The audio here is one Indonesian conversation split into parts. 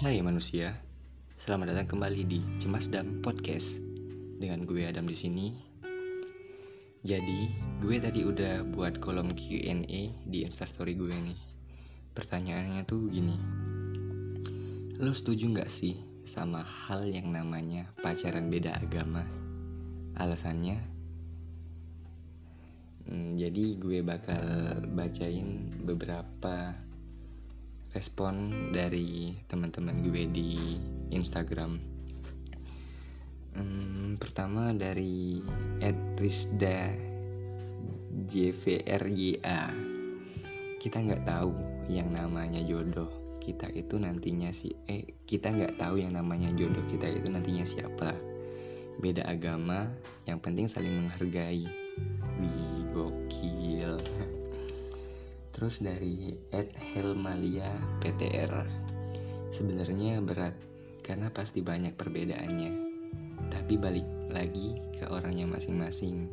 Hai manusia, selamat datang kembali di Cemas Dam Podcast dengan gue Adam di sini. Jadi, gue tadi udah buat kolom Q&A di Instastory gue nih. Pertanyaannya tuh gini, lo setuju nggak sih sama hal yang namanya pacaran beda agama? Alasannya, hmm, jadi gue bakal bacain beberapa respon dari teman-teman gue di Instagram. Hmm, pertama dari Rizda JVRYA. Kita nggak tahu yang namanya jodoh. Kita itu nantinya si eh kita nggak tahu yang namanya jodoh kita itu nantinya siapa. Beda agama, yang penting saling menghargai. Wih. Terus dari Ed Helmalia PTR. Sebenarnya berat karena pasti banyak perbedaannya. Tapi balik lagi ke orangnya masing-masing.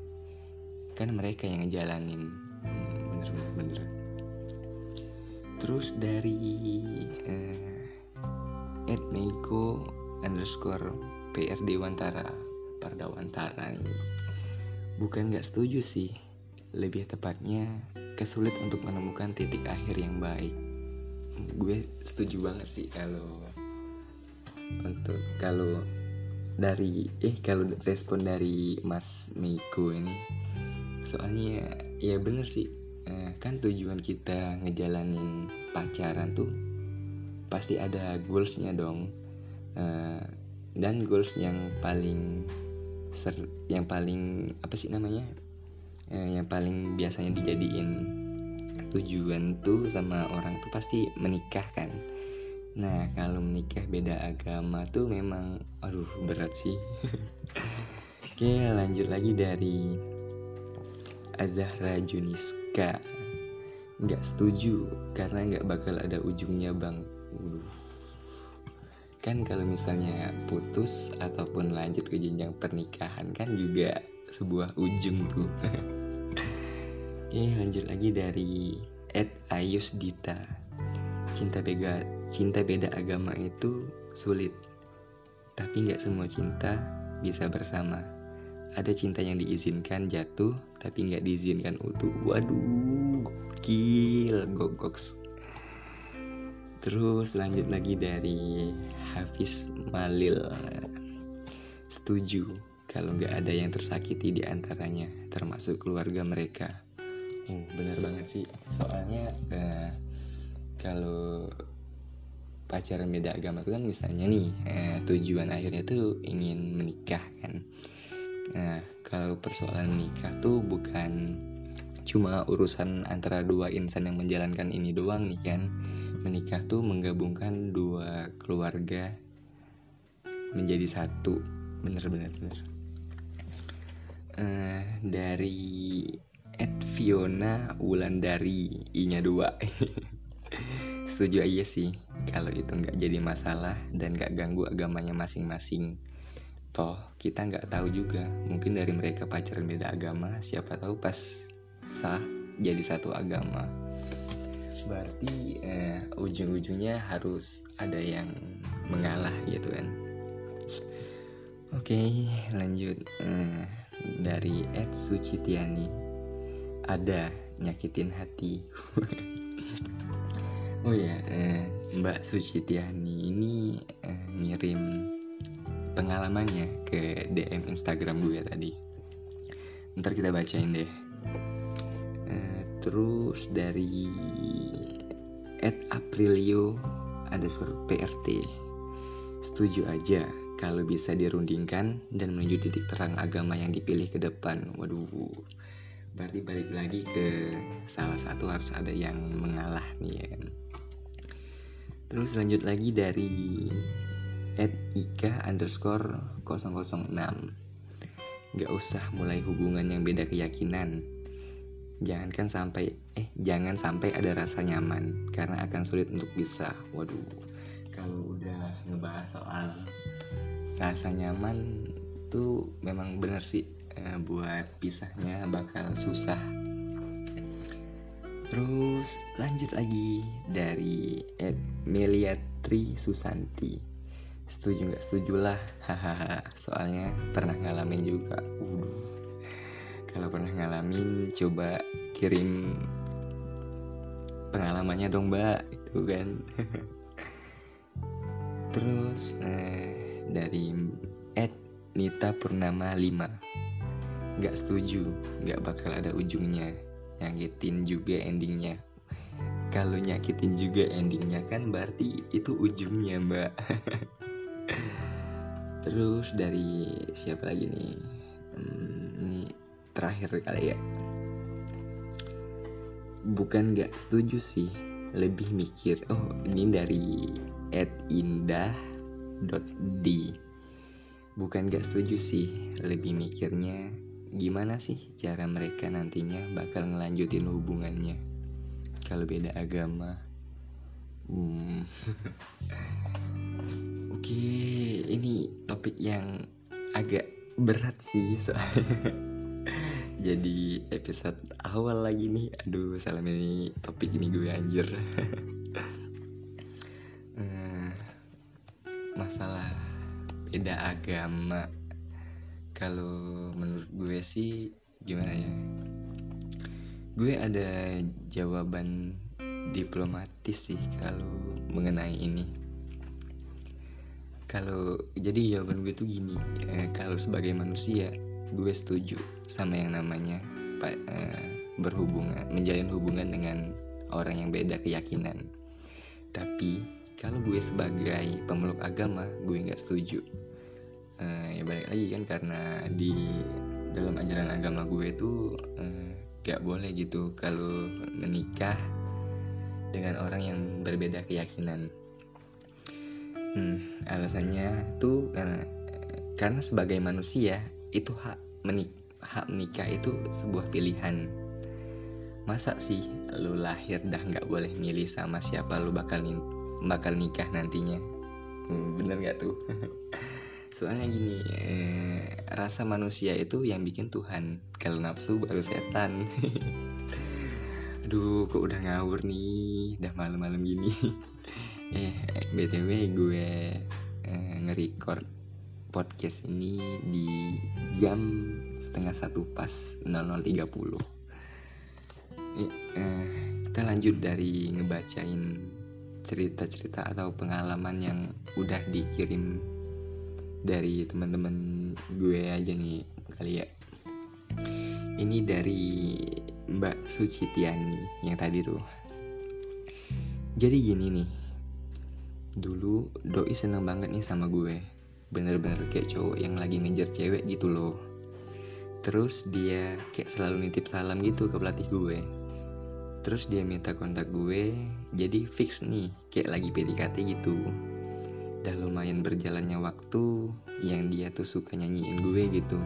Kan mereka yang ngejalanin. Hmm, bener bener bener. Terus dari uh, Ed Meiko underscore PR Dewantara Pardawantara ini. Bukan gak setuju sih. Lebih tepatnya kesulit untuk menemukan titik akhir yang baik gue setuju banget sih kalau untuk kalau dari eh kalau respon dari Mas Miko ini. Soalnya ya bener sih eh, kan tujuan kita ngejalanin pacaran tuh pasti ada goalsnya dong. Eh, dan goals yang paling ser yang paling apa sih namanya yang paling biasanya dijadiin tujuan tuh sama orang tuh pasti menikah kan. Nah kalau menikah beda agama tuh memang aduh berat sih. Oke lanjut lagi dari Azahra Juniska. Nggak setuju karena nggak bakal ada ujungnya bang. Waduh. kan kalau misalnya putus ataupun lanjut ke jenjang pernikahan kan juga sebuah ujung tuh. Oke lanjut lagi dari Ed Ayus Dita. Cinta beda, cinta beda agama itu sulit Tapi nggak semua cinta bisa bersama. Ada cinta yang diizinkan jatuh Tapi nggak diizinkan utuh. Waduh gokil gogoks Terus lanjut lagi dari Hafiz Malil. Setuju kalau nggak ada yang tersakiti di antaranya, termasuk keluarga mereka. Uh, benar banget sih. Soalnya uh, kalau pacaran beda agama itu kan misalnya nih uh, tujuan akhirnya tuh ingin menikah kan. Nah, kalau persoalan menikah tuh bukan cuma urusan antara dua insan yang menjalankan ini doang nih kan. Menikah tuh menggabungkan dua keluarga menjadi satu. Bener-bener bener. Uh, dari Ed Fiona Wulandari I-nya dua. Setuju aja sih Kalau itu nggak jadi masalah Dan nggak ganggu agamanya masing-masing. Toh kita nggak tahu juga Mungkin dari mereka pacaran beda agama Siapa tahu pas sah jadi satu agama. Berarti eh, ujung-ujungnya harus ada yang mengalah gitu kan. Oke lanjut. Eh, dari Ed Sucitiani. Ada nyakitin hati. Oh ya eh, Mbak Sucitiani ini eh, ngirim pengalamannya ke DM Instagram gue tadi. Ntar kita bacain deh. Eh, terus dari Ed Aprilio ada suara PRT setuju aja kalau bisa dirundingkan dan menuju titik terang agama yang dipilih ke depan. Waduh, berarti balik lagi ke salah satu harus ada yang mengalah nih ya. Terus lanjut lagi dari at ika underscore 006 Gak usah mulai hubungan yang beda keyakinan Jangankan sampai eh jangan sampai ada rasa nyaman karena akan sulit untuk bisa. Waduh, kalau udah ngebahas soal rasa nyaman tuh memang bener sih eh, buat pisahnya bakal susah. Terus lanjut lagi dari Ed Melia Putri Susanti setuju nggak? Setuju lah. Hahaha. Soalnya pernah ngalamin juga. Kalau pernah ngalamin coba kirim pengalamannya dong mbak. Itu kan. Terus eh, dari Ed Nita Purnama 5 nggak setuju nggak bakal ada ujungnya. Nyakitin juga endingnya. Kalau nyakitin juga endingnya kan berarti itu ujungnya mbak. Terus dari siapa lagi nih? Hmm, ini terakhir kali ya. Bukan nggak setuju sih lebih mikir. Oh ini dari at indah d. Bukan gak setuju sih lebih mikirnya gimana sih cara mereka nantinya bakal ngelanjutin hubungannya kalau beda agama? Hmm. oke ini topik yang agak berat sih soalnya. Jadi episode awal lagi nih. Aduh salam ini topik ini gue anjir masalah beda agama. Kalau menurut gue sih gimana ya? Gue ada jawaban diplomatis sih kalau mengenai ini. Kalau jadi jawaban gue tuh gini eh, kalau sebagai manusia gue setuju sama yang namanya eh, berhubungan menjalin hubungan dengan orang yang beda keyakinan. Tapi kalau gue sebagai pemeluk agama gue nggak setuju eh, ya balik lagi kan karena di dalam ajaran agama gue eh, gak boleh gitu kalau menikah dengan orang yang berbeda keyakinan. Hmm, alasannya tuh karena karena sebagai manusia itu hak menik hak menikah itu sebuah pilihan. Masa sih lu lahir dah nggak boleh milih sama siapa lu bakal bakal nikah nantinya? Hmm, bener gak tuh? soalnya gini eh, rasa manusia itu yang bikin Tuhan kalau nafsu baru setan aduh kok udah ngawur nih udah malam-malam gini eh btw gue eh, nge-record podcast ini di jam setengah satu pas 00.30 eh, eh, kita lanjut dari ngebacain cerita-cerita atau pengalaman yang udah dikirim dari teman-teman gue aja nih kali ya. Ini dari Mbak Suci Tiani yang tadi tuh. Jadi gini nih dulu doi seneng banget nih sama gue. Bener-bener kayak cowok yang lagi ngejar cewek gitu loh. Terus dia kayak selalu nitip salam gitu ke pelatih gue terus dia minta kontak gue jadi fix nih kayak lagi PDKT gitu. Udah lumayan berjalannya waktu yang dia tuh suka nyanyiin gue gitu.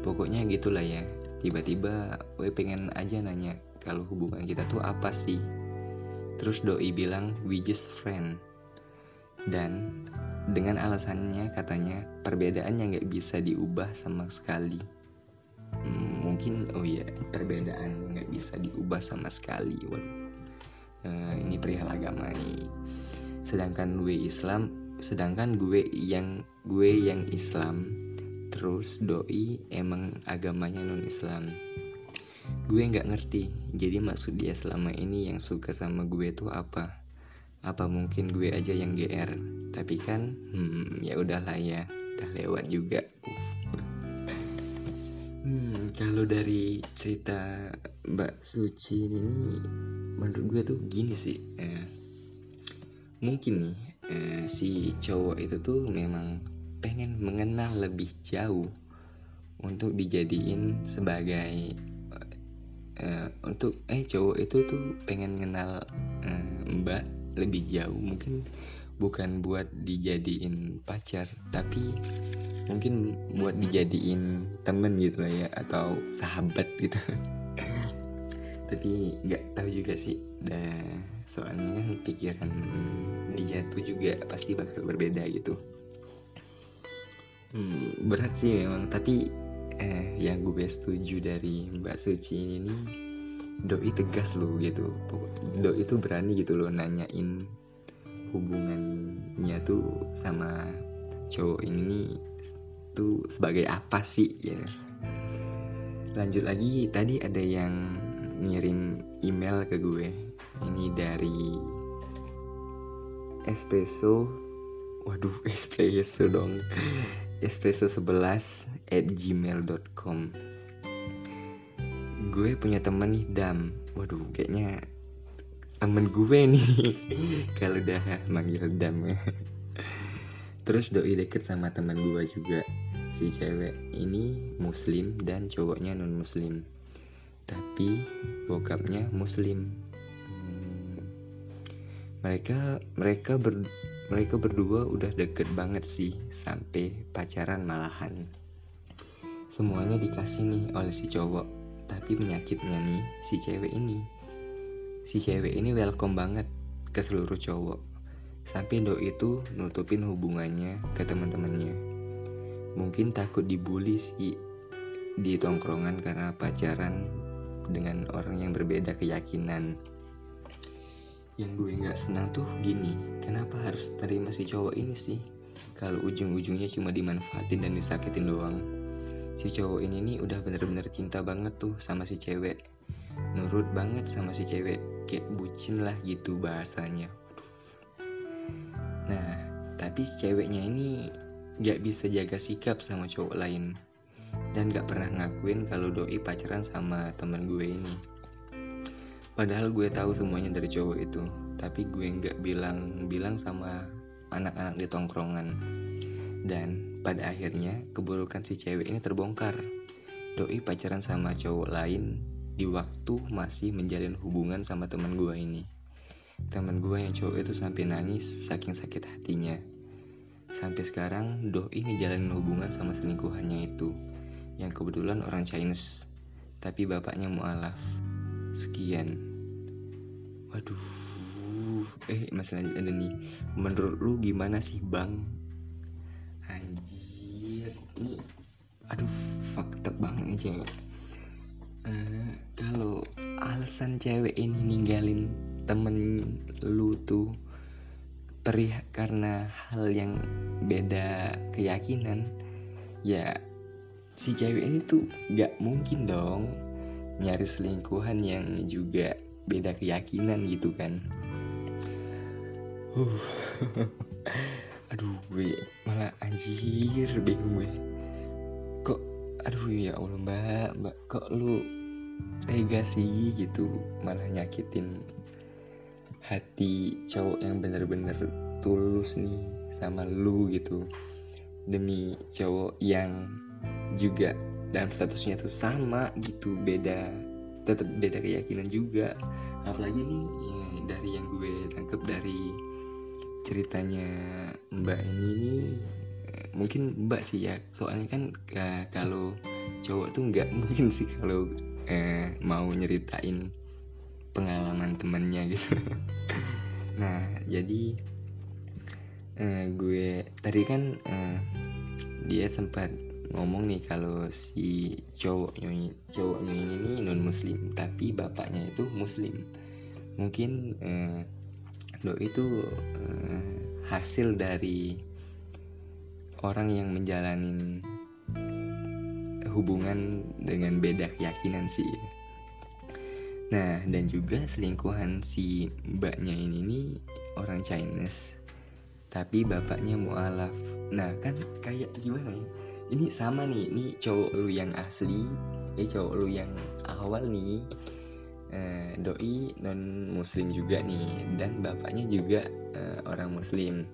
Pokoknya gitulah ya tiba-tiba gue pengen aja nanya kalau hubungan kita tuh apa sih? Terus doi bilang we just friend. Dan dengan alasannya katanya perbedaan yang nggak bisa diubah sama sekali. Hmm, mungkin oh ya perbedaan bisa diubah sama sekali waduh uh, ini perihal agama nih sedangkan gue Islam sedangkan gue yang gue yang Islam terus doi emang agamanya non Islam gue nggak ngerti jadi maksud dia selama ini yang suka sama gue tuh apa? Apa mungkin gue aja yang gr tapi kan hmm, ya udahlah ya udah lewat juga. Hmm, kalau dari cerita Mbak Suci ini menurut gue tuh gini sih eh, mungkin nih eh, si cowok itu tuh memang pengen mengenal lebih jauh untuk dijadiin sebagai uh, untuk eh cowok itu tuh pengen kenal uh, mbak lebih jauh. Mungkin bukan buat dijadiin pacar tapi mungkin buat dijadiin temen gitu lah ya atau sahabat gitu. Tapi nggak tahu juga sih. Dah soalnya kan pikiran dia tuh juga pasti bakal berbeda gitu. Hmm, berat sih memang. Tapi eh yang gue setuju dari Mbak Suci ini doi tegas loh gitu. Doi itu berani gitu loh nanyain hubungannya tuh sama cowok ini nih tuh sebagai apa sih ya? Lanjut lagi tadi ada yang ngirim email ke gue. Ini dari espresso. Waduh espresso dong. Espresso 11 at gmail.com gue punya temen nih dam. Waduh kayaknya temen gue nih. Kalau udah manggil dam ya. Terus doi deket sama temen gue juga si cewek ini muslim dan cowoknya non muslim tapi bokapnya muslim. Hmm, mereka mereka ber, mereka berdua udah deket banget sih sampai pacaran malahan. Semuanya dikasih nih oleh si cowok. Tapi penyakitnya nih si cewek ini si cewek ini welcome banget ke seluruh cowok. Sampai doi itu nutupin hubungannya ke teman-temannya. Mungkin takut dibully sih di tongkrongan karena pacaran dengan orang yang berbeda keyakinan. Yang gue nggak senang tuh gini kenapa harus terima si cowok ini sih? Kalau ujung-ujungnya cuma dimanfaatin dan disakitin doang. Si cowok ini nih udah bener-bener cinta banget tuh sama si cewek nurut banget sama si cewek kayak bucin lah gitu bahasanya nah tapi si ceweknya ini gak bisa jaga sikap sama cowok lain dan gak pernah ngakuin kalau doi pacaran sama temen gue ini. Padahal gue tahu semuanya dari cowok itu, tapi gue gak bilang-bilang sama anak-anak di tongkrongan. Dan pada akhirnya keburukan si cewek ini terbongkar. Doi pacaran sama cowok lain di waktu masih menjalin hubungan sama teman gue ini. Teman gue yang cowok itu sampai nangis saking sakit hatinya. Sampai sekarang Doi ngejalanin hubungan sama selingkuhannya itu Yang kebetulan orang Chinese Tapi bapaknya mualaf Sekian Waduh Eh masalah ada nih Menurut lu gimana sih bang? Anjir Ini Aduh fakta banget nih cewek uh, Kalau alasan cewek ini ninggalin temen lu tuh perih karena hal yang beda keyakinan ya si cewek ini tuh gak mungkin dong nyari selingkuhan yang juga beda keyakinan gitu kan. Uh aduh gue malah anjir bingung gue aduh ya Allah mbak. Mbak kok lu tega sih gitu? Malah nyakitin hati cowok yang bener-bener tulus nih sama lu gitu. Demi cowok yang juga dalam statusnya tuh sama gitu beda tetap beda keyakinan juga. Apalagi nih ya, dari yang gue tangkap dari ceritanya mbak ini nih mungkin mbak sih ya. Soalnya kan uh, kalau cowok tuh nggak mungkin sih kalau uh, mau nyeritain pengalaman temennya gitu. Nah jadi uh, gue tadi kan uh, dia sempat ngomong nih kalau si cowoknya cowoknya ini non muslim tapi bapaknya itu muslim. Mungkin uh, itu uh, hasil dari orang yang menjalani hubungan dengan beda keyakinan sih Nah, dan juga selingkuhan si mbaknya ini nih orang Chinese. Tapi bapaknya mualaf. Nah, kan kayak gimana ya? Ini sama nih, ini cowok lu yang asli, eh cowok lu yang awal nih. Eh, doi non muslim juga nih dan bapaknya juga eh, orang muslim.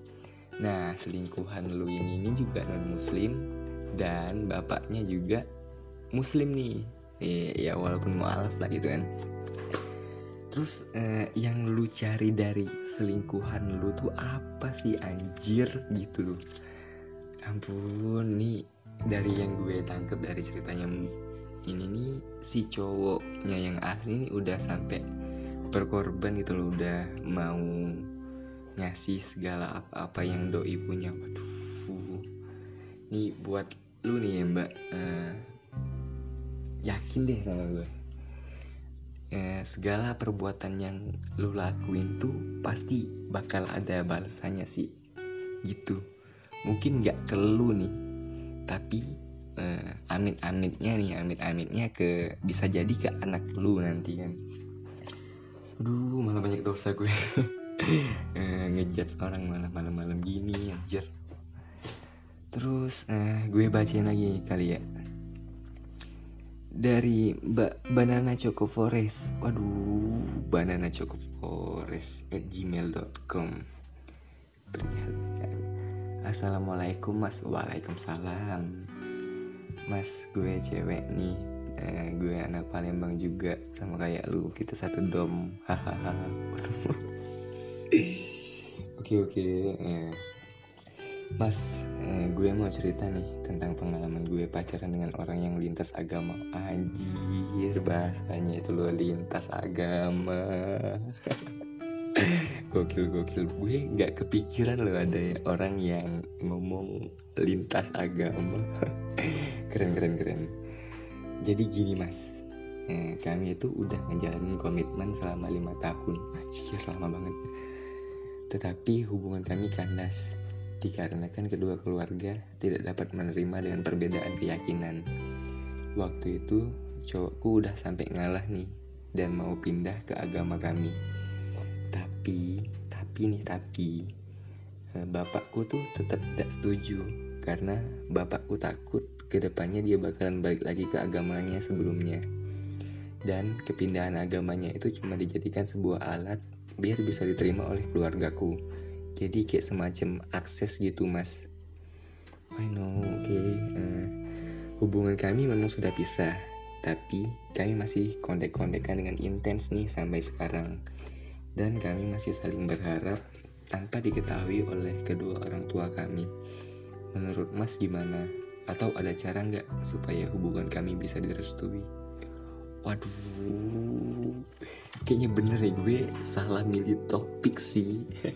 Nah, selingkuhan lu ini, ini juga non muslim dan bapaknya juga muslim nih. Eh, ya walaupun mualaf lah gitu kan. Terus eh, yang lu cari dari selingkuhan lu tuh apa sih anjir? Gitu loh Ampun nih dari yang gue tangkep dari ceritanya ini nih si cowoknya yang asli nih udah sampai berkorban gitu loh udah mau ngasih segala apa-apa yang doi punya. Waduh nih buat lu nih ya mbak. Uh, yakin deh sama gue. Eh, segala perbuatan yang lu lakuin tuh pasti bakal ada balasannya sih. Gitu. Mungkin nggak ke lu nih tapi eh, amit-amitnya nih amit-amitnya ke bisa jadi ke anak lu nanti kan. Aduh malah banyak dosa gue eh, ngejat orang malam malam-malam gini anjir terus eh, gue bacain lagi kali ya dari Mbak Banana Choco Forest. Waduh, Banana Choco Forest at gmail.com. Assalamualaikum Mas. Waalaikumsalam. Mas, gue cewek nih. Eh, gue anak Palembang juga sama kayak lu. Kita satu dom. Hahaha. Oke oke. Eh, Mas, eh, gue mau cerita nih tentang pengalaman gue pacaran dengan orang yang lintas agama. Anjir, bahasanya itu lo lintas agama. gokil gokil. Gue nggak kepikiran loh ada orang yang ngomong lintas agama. Keren keren keren. Jadi gini mas. Eh, kami itu udah ngejalanin komitmen selama lima tahun. Anjir lama banget tetapi hubungan kami kandas dikarenakan kedua keluarga tidak dapat menerima dengan perbedaan keyakinan. Waktu itu cowokku udah sampai ngalah nih dan mau pindah ke agama kami. Tapi, tapi nih tapi eh, bapakku tuh tetap tidak setuju karena bapakku takut ke depannya dia bakalan balik lagi ke agamanya sebelumnya. Dan kepindahan agamanya itu cuma dijadikan sebuah alat biar bisa diterima oleh keluargaku. Jadi kayak semacam akses gitu mas. I know oke okay. uh, hubungan kami memang sudah pisah tapi kami masih kontek-kontekan dengan intens nih sampai sekarang. Dan kami masih saling berharap tanpa diketahui oleh kedua orang tua kami. Menurut mas gimana? Atau ada cara nggak supaya hubungan kami bisa direstui waduh. Kayaknya bener ya gue salah milih topik sih.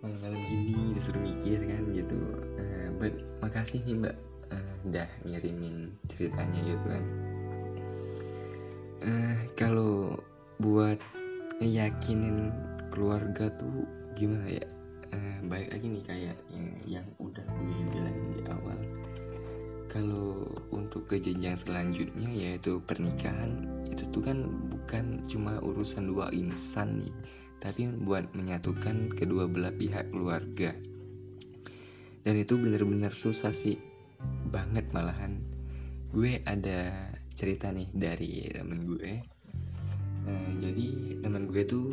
Malam-malam gini disuruh mikir kan gitu. Uh, but makasih nih mbak. Uh, udah ngirimin ceritanya gitu kan. Uh, kalau buat ngeyakinin keluarga tuh gimana ya? Uh, baik lagi nih kayak yang, yang udah gue bilangin di awal kalau untuk ke jenjang selanjutnya yaitu pernikahan itu tuh kan bukan cuma urusan dua insan nih tapi buat menyatukan kedua belah pihak keluarga. Dan itu bener-bener susah sih banget malahan. Gue ada cerita nih dari temen gue. Nah, jadi temen gue tuh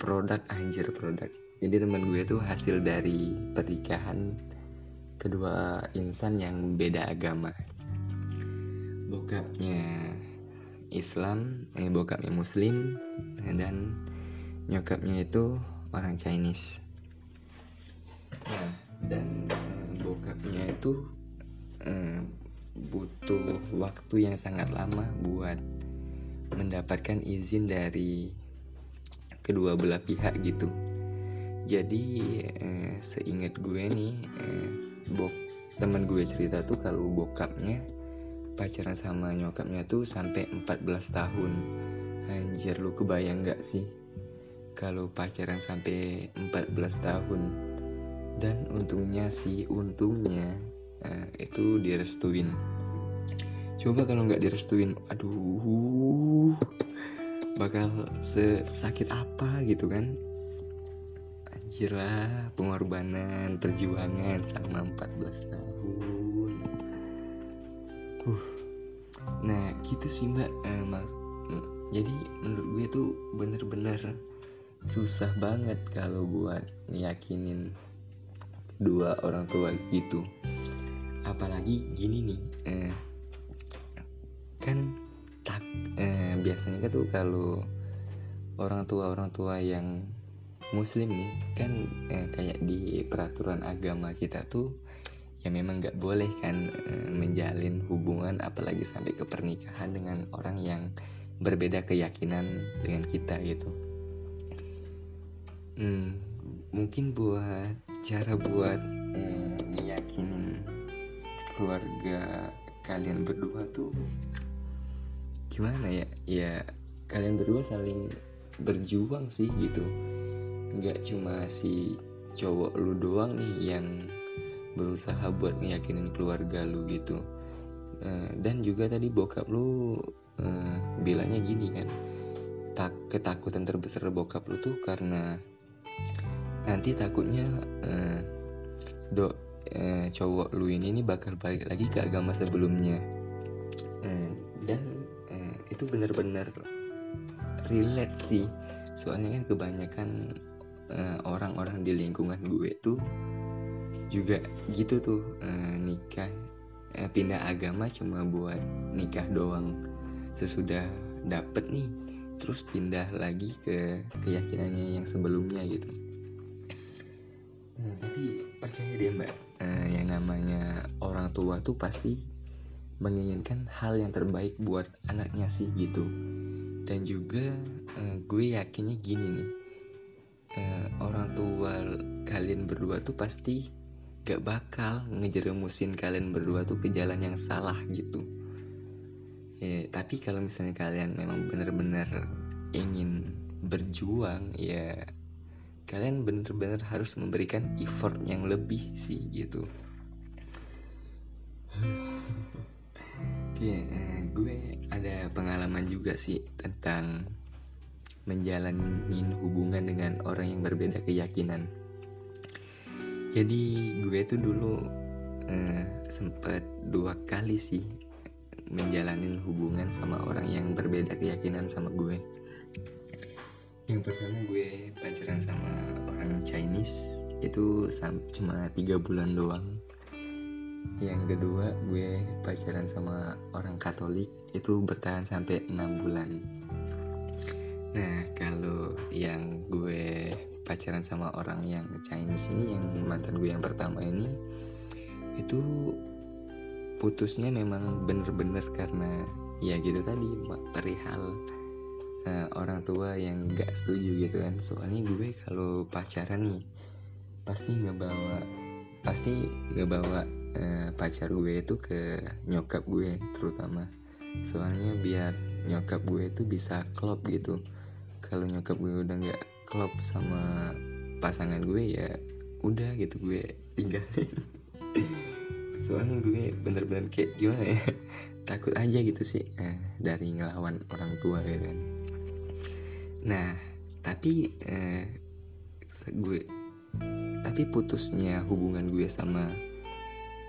produk anjir produk. Jadi temen gue tuh hasil dari pernikahan kedua insan yang beda agama. Bokapnya Islam, eh, bokapnya Muslim dan nyokapnya itu orang Chinese. Nah dan uh, bokapnya itu uh, butuh waktu yang sangat lama buat mendapatkan izin dari kedua belah pihak gitu. Jadi eh, seingat gue nih eh, bok teman gue cerita tuh kalau bokapnya pacaran sama nyokapnya tuh sampai 14 tahun. Anjir lu kebayang gak sih? Kalau pacaran sampai 14 tahun. Dan untungnya sih untungnya uh, itu direstuin. Coba kalau nggak direstuin aduh bakal sesakit apa gitu kan lah pengorbanan perjuangan selama 14 tahun. Uh nah gitu sih mbak. Uh, mas jadi menurut gue tuh bener-bener susah banget kalau buat ngeyakinin dua orang tua gitu. Apalagi gini nih eh, kan tak eh, biasanya kan tuh kalau orang tua orang tua yang muslim nih kan eh, kayak di peraturan agama kita tuh ya memang nggak boleh kan eh, menjalin hubungan apalagi sampai ke pernikahan dengan orang yang berbeda keyakinan dengan kita gitu. Hmm, mungkin buat cara buat eh, meyakinin keluarga kalian berdua tuh gimana ya? Ya kalian berdua saling berjuang sih gitu nggak cuma si cowok lu doang nih yang berusaha buat ngeyakinin keluarga lu gitu. Uh, dan juga tadi bokap lu uh, bilangnya gini kan tak ketakutan terbesar bokap lu tuh karena nanti takutnya uh, do uh, cowok lu ini nih bakal balik lagi ke agama sebelumnya. Dan itu benar-benar relate sih. Soalnya kan kebanyakan orang-orang uh, di lingkungan gue tuh juga gitu tuh uh, nikah uh, pindah agama cuma buat nikah doang. Sesudah dapet nih terus pindah lagi ke keyakinannya yang sebelumnya gitu. Nah, tapi percaya deh mbak. Uh, yang namanya orang tua tuh pasti menginginkan hal yang terbaik buat anaknya sih gitu. Dan juga uh, gue yakinnya gini nih uh, orang tua kalian berdua tuh pasti gak bakal ngejeremusin kalian berdua tuh ke jalan yang salah gitu. Ya, tapi kalau misalnya kalian memang benar-benar ingin berjuang ya kalian benar-benar harus memberikan effort yang lebih sih gitu. Oke, eh, gue ada pengalaman juga sih tentang menjalani hubungan dengan orang yang berbeda keyakinan. Jadi gue tuh dulu eh, sempet dua kali sih menjalani hubungan sama orang yang berbeda keyakinan sama gue. Yang pertama gue pacaran sama orang Chinese itu cuma tiga bulan doang. Yang kedua gue pacaran sama orang Katolik itu bertahan sampai enam bulan nah kalau yang gue pacaran sama orang yang Chinese ini yang mantan gue yang pertama ini itu putusnya memang bener-bener karena ya gitu tadi perihal uh, orang tua yang gak setuju gitu kan. Soalnya gue kalau pacaran nih pasti ngebawa pasti ngebawa uh, pacar gue itu ke nyokap gue terutama. Soalnya biar nyokap gue itu bisa klop gitu kalau nyokap gue udah nggak klop sama pasangan gue ya udah gitu gue tinggalin. Soalnya gue bener-bener kayak gimana ya takut aja gitu sih eh, dari ngelawan orang tua gitu kan. Nah tapi eh, gue tapi putusnya hubungan gue sama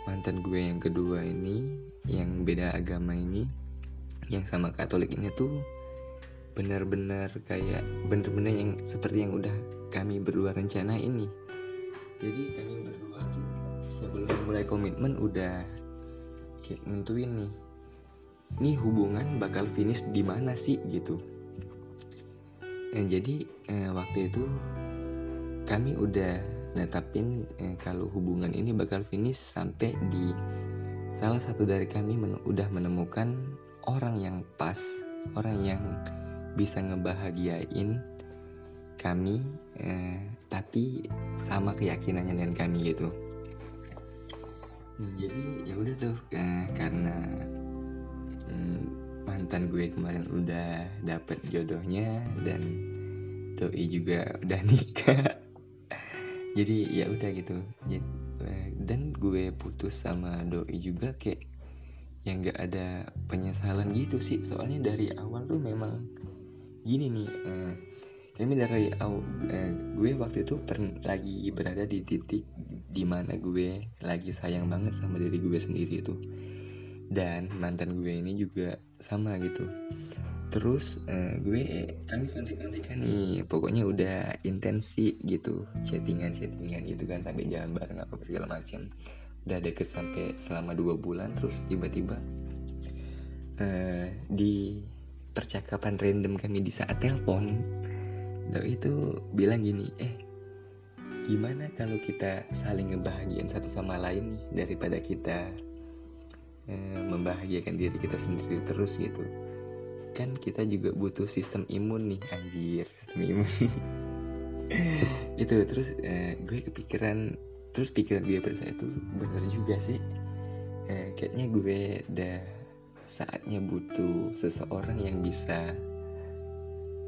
mantan gue yang kedua ini yang beda agama ini yang sama Katolik ini tuh benar-benar kayak bener-bener yang seperti yang udah kami berdua rencana ini jadi kami berdua tuh sebelum mulai komitmen udah kayak nentuin nih nih hubungan bakal finish di mana sih? gitu. Eh, jadi eh, waktu itu kami udah netapin eh, kalau hubungan ini bakal finish sampai di salah satu dari kami men udah menemukan orang yang pas orang yang bisa ngebahagiain kami eh, tapi sama keyakinannya dengan kami gitu. Hmm, jadi ya udah tuh eh, karena hmm, mantan gue kemarin udah dapet jodohnya dan doi juga udah nikah. Jadi ya udah gitu. Eh, dan gue putus sama doi juga kayak yang gak ada penyesalan gitu sih. Soalnya dari awal tuh memang gini nih eh, kami dari uh, gue waktu itu per, lagi berada di titik di mana gue lagi sayang banget sama diri gue sendiri itu. Dan mantan gue ini juga sama gitu. Terus uh, gue kami kontek-kontekan nih pokoknya udah intensi gitu chattingan chattingan gitu kan sampai jalan bareng apa segala macam udah deket sampai selama dua bulan terus tiba-tiba uh, di percakapan random kami di saat telepon. Doi itu bilang gini eh gimana kalau kita saling ngebahagiain satu sama lain nih daripada kita eh, membahagiakan diri kita sendiri terus gitu? Kan kita juga butuh sistem imun nih anjir sistem imun. Itu terus eh, gue kepikiran terus pikiran gue pada saat itu bener juga sih. Eh, kayaknya gue udah saatnya butuh seseorang yang bisa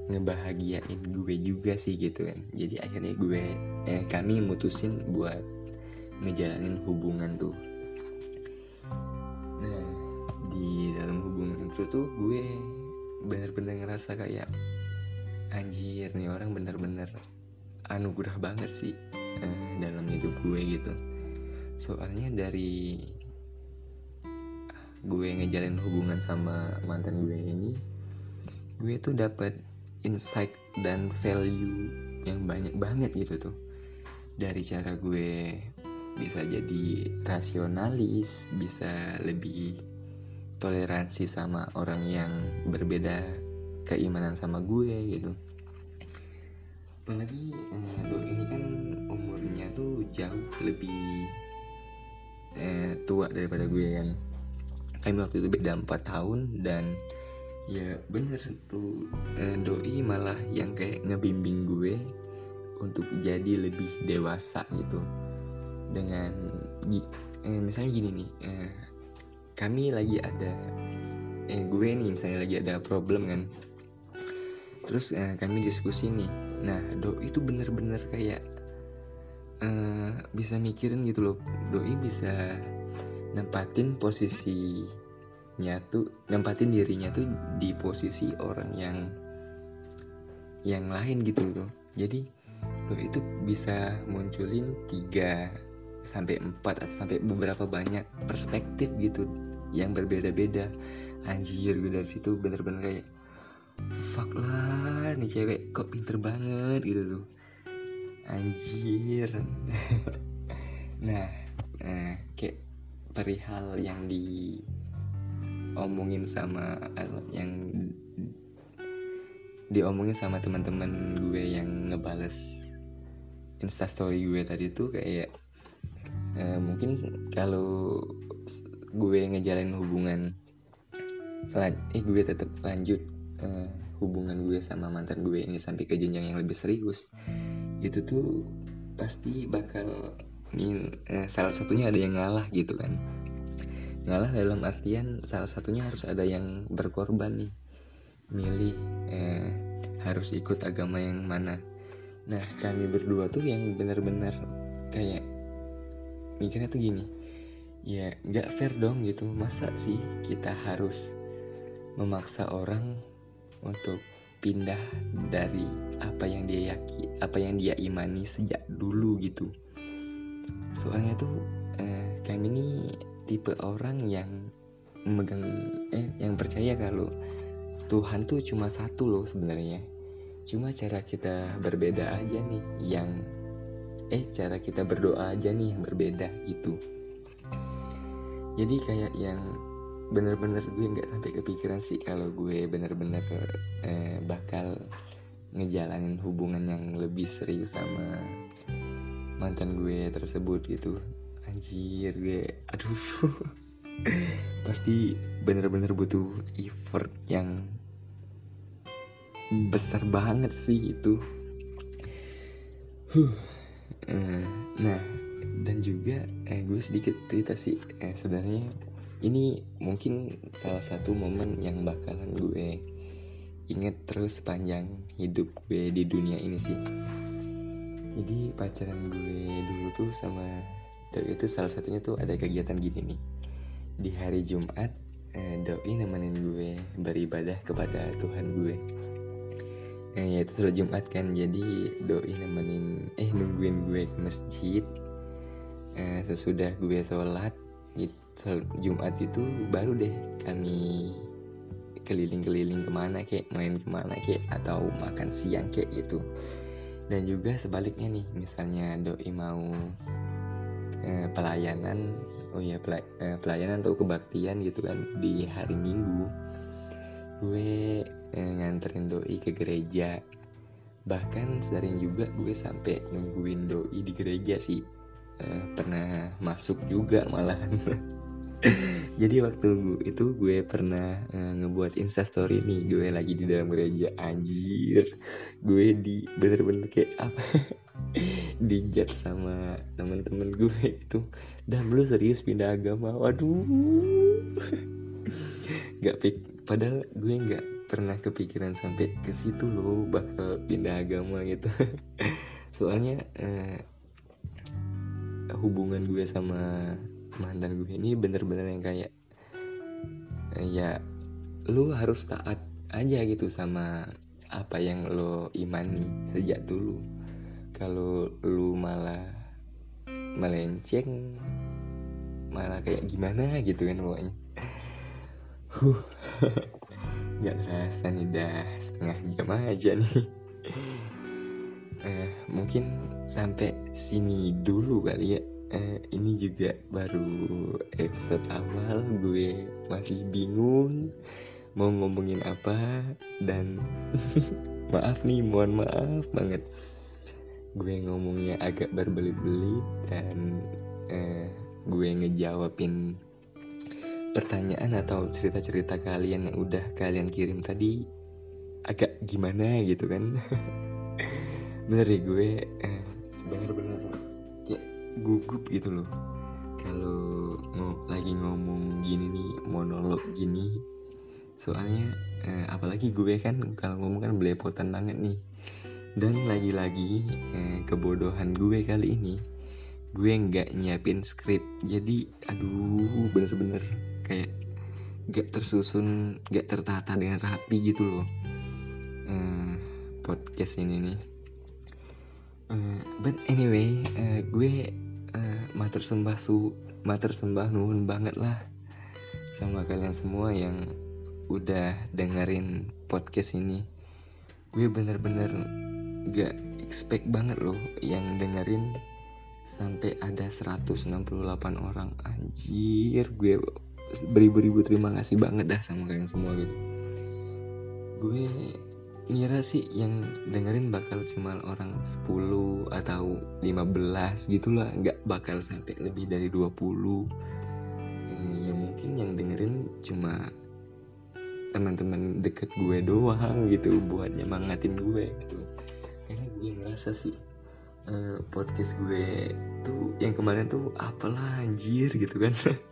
ngebahagiain gue juga sih gitu kan. Jadi akhirnya gue eh, kami mutusin buat ngejalanin hubungan tuh. Nah di dalam hubungan itu tuh gue bener-bener ngerasa kayak anjir nih orang bener-bener anugerah banget sih eh, dalam hidup gue gitu. Soalnya dari gue ngejalin hubungan sama mantan gue ini gue tuh dapat insight dan value yang banyak banget gitu tuh. Dari cara gue bisa jadi rasionalis bisa lebih toleransi sama orang yang berbeda keimanan sama gue gitu. Apalagi eh, ini kan umurnya tuh jauh lebih eh, tua daripada gue kan kami waktu itu beda 4 tahun dan ya bener tuh eh, doi malah yang kayak ngebimbing gue untuk jadi lebih dewasa gitu. Dengan eh, misalnya gini nih eh, kami lagi ada eh, gue nih misalnya lagi ada problem kan. Terus eh, kami diskusi nih. Nah doi itu bener-bener kayak eh, bisa mikirin gitu loh. Doi bisa nempatin posisinya tuh nempatin dirinya tuh di posisi orang yang yang lain gitu loh. Jadi doi itu bisa munculin tiga sampai empat atau sampai beberapa banyak perspektif gitu yang berbeda-beda. Anjir gue dari situ bener-bener kayak fuck lah nih cewek kok pinter banget gitu tuh. Anjir. Nah eh, kayak perihal yang diomongin sama yang diomongin sama teman-teman gue yang ngebales instastory gue tadi tuh kayak uh, mungkin kalau gue ngejalanin hubungan eh gue tetap lanjut uh, hubungan gue sama mantan gue ini sampai ke jenjang yang lebih serius itu tuh pasti bakal mil, uh, salah satunya ada yang ngalah gitu kan. Ngalah dalam artian salah satunya harus ada yang berkorban nih. Milih eh, harus ikut agama yang mana. Nah kami berdua tuh yang benar-benar kayak mikirnya tuh gini. Ya nggak fair dong gitu. Masa sih kita harus memaksa orang untuk pindah dari apa yang dia yaki apa yang dia imani sejak dulu gitu soalnya tuh eh, kami ini tipe orang yang memegang eh yang percaya kalau Tuhan tuh cuma satu loh sebenarnya. Cuma cara kita berbeda aja nih yang eh cara kita berdoa aja nih yang berbeda gitu. Jadi kayak yang bener-bener gue nggak sampai kepikiran sih kalau gue bener-bener eh, bakal ngejalanin hubungan yang lebih serius sama mantan gue tersebut gitu. Anjir gue aduh. Pasti bener-bener butuh effort yang besar banget sih itu. Huh. Eh, nah dan juga eh, gue sedikit cerita sih. Eh, sebenarnya ini mungkin salah satu momen yang bakalan gue inget terus sepanjang hidup gue di dunia ini sih jadi pacaran gue dulu tuh sama doi itu salah satunya tuh ada kegiatan gini nih. Di hari Jumat eh, doi nemenin gue beribadah kepada Tuhan gue. Eh, ya itu sudah Jumat kan. Jadi doi nemenin eh nungguin gue ke masjid. Eh, sesudah gue sholat itu Jumat itu baru deh kami keliling-keliling ke mana kek main ke mana kek atau makan siang kek gitu dan juga sebaliknya nih misalnya doi mau eh, pelayanan oh ya eh, pelayanan atau kebaktian gitu kan di hari Minggu gue eh, nganterin doi ke gereja. Bahkan sering juga gue sampai nungguin doi di gereja sih. Eh, pernah masuk juga malahan jadi waktu itu gue pernah eh, ngebuat instastory nih gue lagi di dalam gereja. Anjir gue di bener-bener kayak apa? Dijat sama temen-temen gue itu. Dan lu serius pindah agama? Waduh. Nggak pik padahal gue nggak pernah kepikiran sampai ke situ loh bakal pindah agama gitu. Soalnya eh, hubungan gue sama mantan gue ini bener-bener yang kayak ya lu harus taat aja gitu sama apa yang lo imani sejak dulu. Kalau lu malah melenceng malah kayak gimana gitu kan pokoknya. Huh. Nggak terasa nih dah setengah jam aja nih. Eh, mungkin sampai sini dulu kali ya eh, ini juga baru episode awal gue masih bingung mau ngomongin apa dan maaf nih mohon maaf banget. Gue ngomongnya agak berbelit-belit dan eh, gue ngejawabin pertanyaan atau cerita-cerita kalian yang udah kalian kirim tadi agak gimana gitu kan. Bener deh gue? Eh, bener-bener gugup gitu loh. Kalau ng lagi ngomong gini nih monolog gini soalnya eh, apalagi gue kan kalau ngomong kan belepotan banget nih. Dan lagi-lagi eh, kebodohan gue kali ini gue nggak nyiapin skrip. Jadi aduh bener-bener kayak nggak tersusun nggak tertata dengan rapi gitu loh eh, podcast ini nih uh, but anyway uh, gue uh, mater sembah su mater sembah nuhun banget lah sama kalian semua yang udah dengerin podcast ini. Gue bener-bener gak expect banget loh yang dengerin sampai ada 168 orang. Anjir gue beribu-ribu terima kasih banget dah sama kalian semua gitu. Gue ngira sih yang dengerin bakal cuma orang 10 atau 15 gitulah nggak bakal sampai lebih dari 20 eh, ya mungkin yang dengerin cuma teman-teman deket gue doang gitu buat nyemangatin gue gitu. Karena gue ngerasa sih uh, podcast gue tuh yang kemarin tuh apalah anjir gitu kan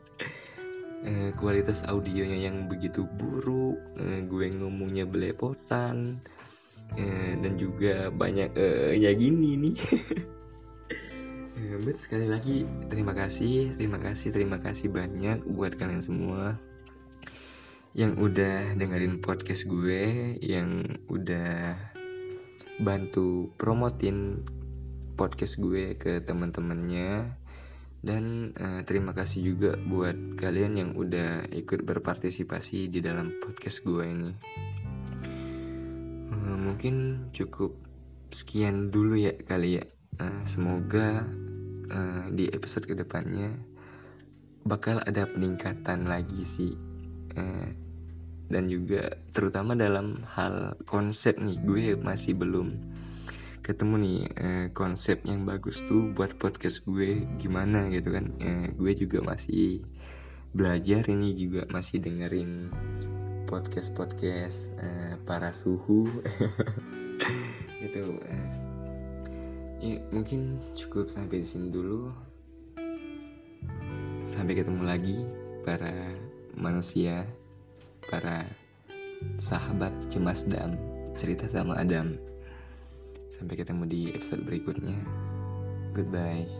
uh, kualitas audionya yang begitu buruk uh, gue ngomongnya belepotan uh, dan juga banyak uh, ya gini nih. But sekali lagi terima kasih, terima kasih, terima kasih banyak buat kalian semua yang udah dengerin podcast gue, yang udah bantu promotin podcast gue ke teman-temannya dan uh, terima kasih juga buat kalian yang udah ikut berpartisipasi di dalam podcast gue ini. Uh, mungkin cukup sekian dulu ya kali ya. Uh, semoga uh, di episode ke depannya bakal ada peningkatan lagi sih Eh, dan juga terutama dalam hal konsep nih gue masih belum ketemu nih eh, konsep yang bagus tuh buat podcast gue gimana gitu kan eh, gue juga masih belajar ini juga masih dengerin podcast podcast eh, para suhu gitu eh. ya mungkin cukup sampai di sini dulu sampai ketemu lagi para manusia, para sahabat cemas dam, cerita sama Adam. Sampai ketemu di episode berikutnya. Goodbye.